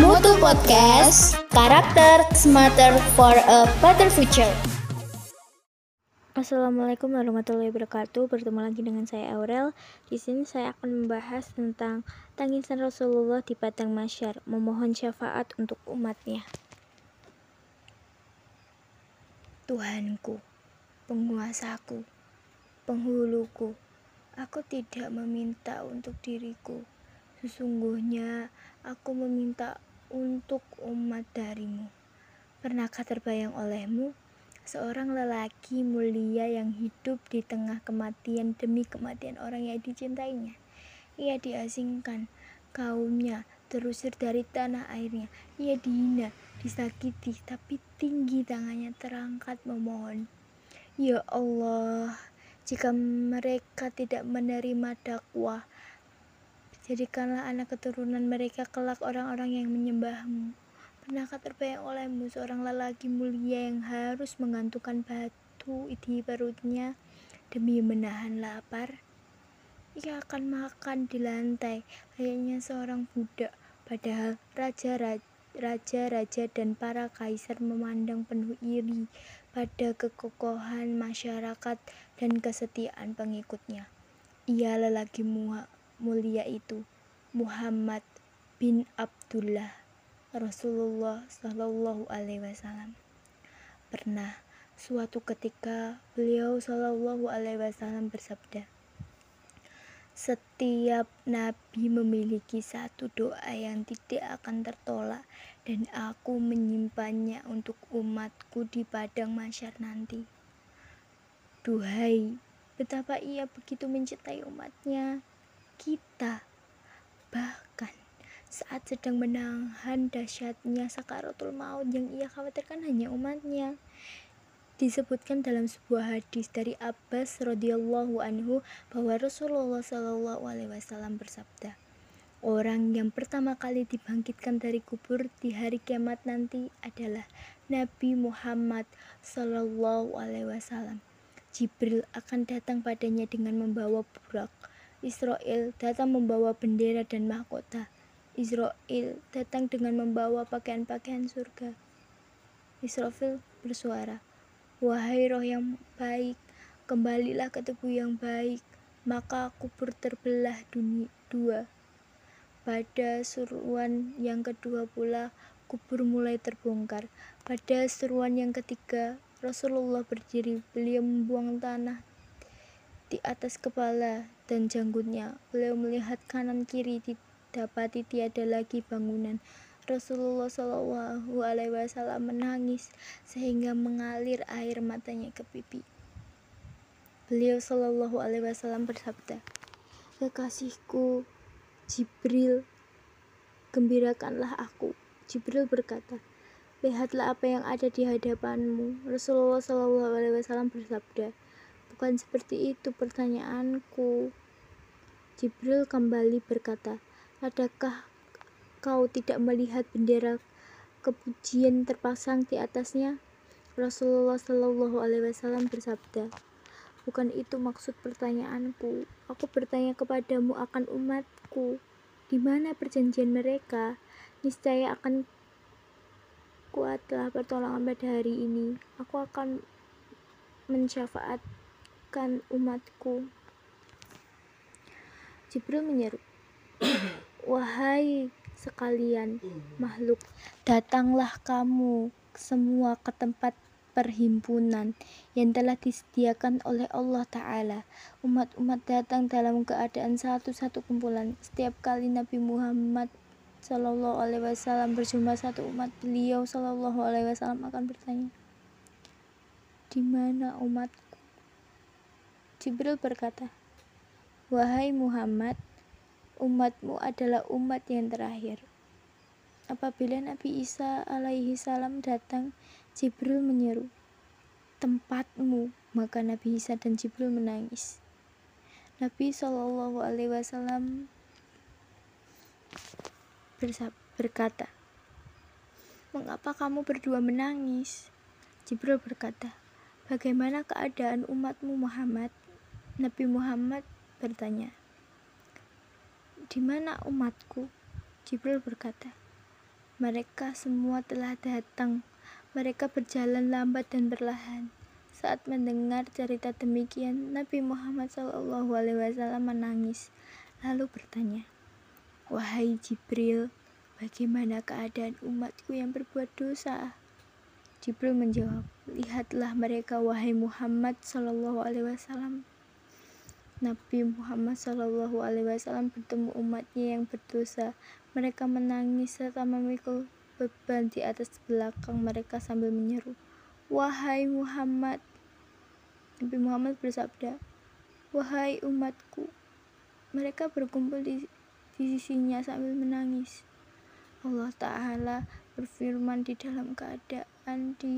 Mutu Podcast, karakter smarter for a better future. Assalamualaikum warahmatullahi wabarakatuh. Bertemu lagi dengan saya Aurel. Di sini saya akan membahas tentang tangisan Rasulullah di padang masyar, memohon syafaat untuk umatnya. Tuhanku, penguasaku, penghuluku, aku tidak meminta untuk diriku. Sesungguhnya aku meminta untuk umat darimu. Pernahkah terbayang olehmu seorang lelaki mulia yang hidup di tengah kematian demi kematian orang yang dicintainya. Ia diasingkan, kaumnya terusir dari tanah airnya. Ia dihina, disakiti, tapi tinggi tangannya terangkat memohon. Ya Allah, jika mereka tidak menerima dakwah, jadikanlah anak keturunan mereka kelak orang-orang yang menyembahmu. Pernahkah terbayang olehmu seorang lelaki mulia yang harus menggantungkan batu di perutnya demi menahan lapar? Ia akan makan di lantai layaknya seorang budak, padahal raja-raja dan para kaisar memandang penuh iri pada kekokohan masyarakat dan kesetiaan pengikutnya. Ia lelaki mulia itu, Muhammad bin Abdullah Rasulullah Shallallahu Alaihi Wasallam. Pernah suatu ketika beliau Shallallahu Alaihi Wasallam bersabda, setiap nabi memiliki satu doa yang tidak akan tertolak dan aku menyimpannya untuk umatku di padang masyar nanti. Duhai, betapa ia begitu mencintai umatnya, kita, bahkan saat sedang menahan dahsyatnya sakaratul maut yang ia khawatirkan hanya umatnya. Disebutkan dalam sebuah hadis dari Abbas radhiyallahu anhu bahwa Rasulullah shallallahu alaihi wasallam bersabda, Orang yang pertama kali dibangkitkan dari kubur di hari kiamat nanti adalah Nabi Muhammad Sallallahu Alaihi Wasallam. Jibril akan datang padanya dengan membawa burak. Israel datang membawa bendera dan mahkota. Israel datang dengan membawa pakaian-pakaian surga. Israfil bersuara, Wahai roh yang baik, kembalilah ke tubuh yang baik, maka kubur terbelah dunia dua. Pada seruan yang kedua pula, kubur mulai terbongkar. Pada seruan yang ketiga, Rasulullah berdiri, beliau membuang tanah di atas kepala dan janggutnya. Beliau melihat kanan kiri di dapati tiada lagi bangunan. Rasulullah Shallallahu Alaihi Wasallam menangis sehingga mengalir air matanya ke pipi. Beliau Shallallahu Alaihi Wasallam bersabda, kekasihku Jibril, gembirakanlah aku. Jibril berkata, lihatlah apa yang ada di hadapanmu. Rasulullah Shallallahu Alaihi Wasallam bersabda, bukan seperti itu pertanyaanku. Jibril kembali berkata, Adakah kau tidak melihat bendera kepujian terpasang di atasnya? Rasulullah Shallallahu Alaihi Wasallam bersabda, bukan itu maksud pertanyaanku. Aku bertanya kepadamu akan umatku. Di mana perjanjian mereka? Niscaya akan kuatlah pertolongan pada hari ini. Aku akan mensyafaatkan umatku. Jibril menyeru, Wahai sekalian makhluk, datanglah kamu semua ke tempat perhimpunan yang telah disediakan oleh Allah Ta'ala. Umat-umat datang dalam keadaan satu-satu kumpulan. Setiap kali Nabi Muhammad Sallallahu Alaihi Wasallam berjumpa satu umat, beliau Sallallahu Alaihi Wasallam akan bertanya, di mana umatku? Jibril berkata, Wahai Muhammad, umatmu adalah umat yang terakhir. Apabila Nabi Isa alaihi salam datang, Jibril menyeru, tempatmu, maka Nabi Isa dan Jibril menangis. Nabi Shallallahu alaihi wasallam berkata, Mengapa kamu berdua menangis? Jibril berkata, Bagaimana keadaan umatmu Muhammad? Nabi Muhammad bertanya, di mana umatku? Jibril berkata, Mereka semua telah datang. Mereka berjalan lambat dan perlahan. Saat mendengar cerita demikian, Nabi Muhammad SAW menangis, lalu bertanya, "Wahai Jibril, bagaimana keadaan umatku yang berbuat dosa?" Jibril menjawab, "Lihatlah mereka, wahai Muhammad SAW." Nabi Muhammad Shallallahu Alaihi Wasallam bertemu umatnya yang berdosa. Mereka menangis serta memikul beban di atas belakang mereka sambil menyeru, "Wahai Muhammad!" Nabi Muhammad bersabda, "Wahai umatku!" Mereka berkumpul di, di sisinya sambil menangis. Allah Ta'ala berfirman di dalam keadaan dia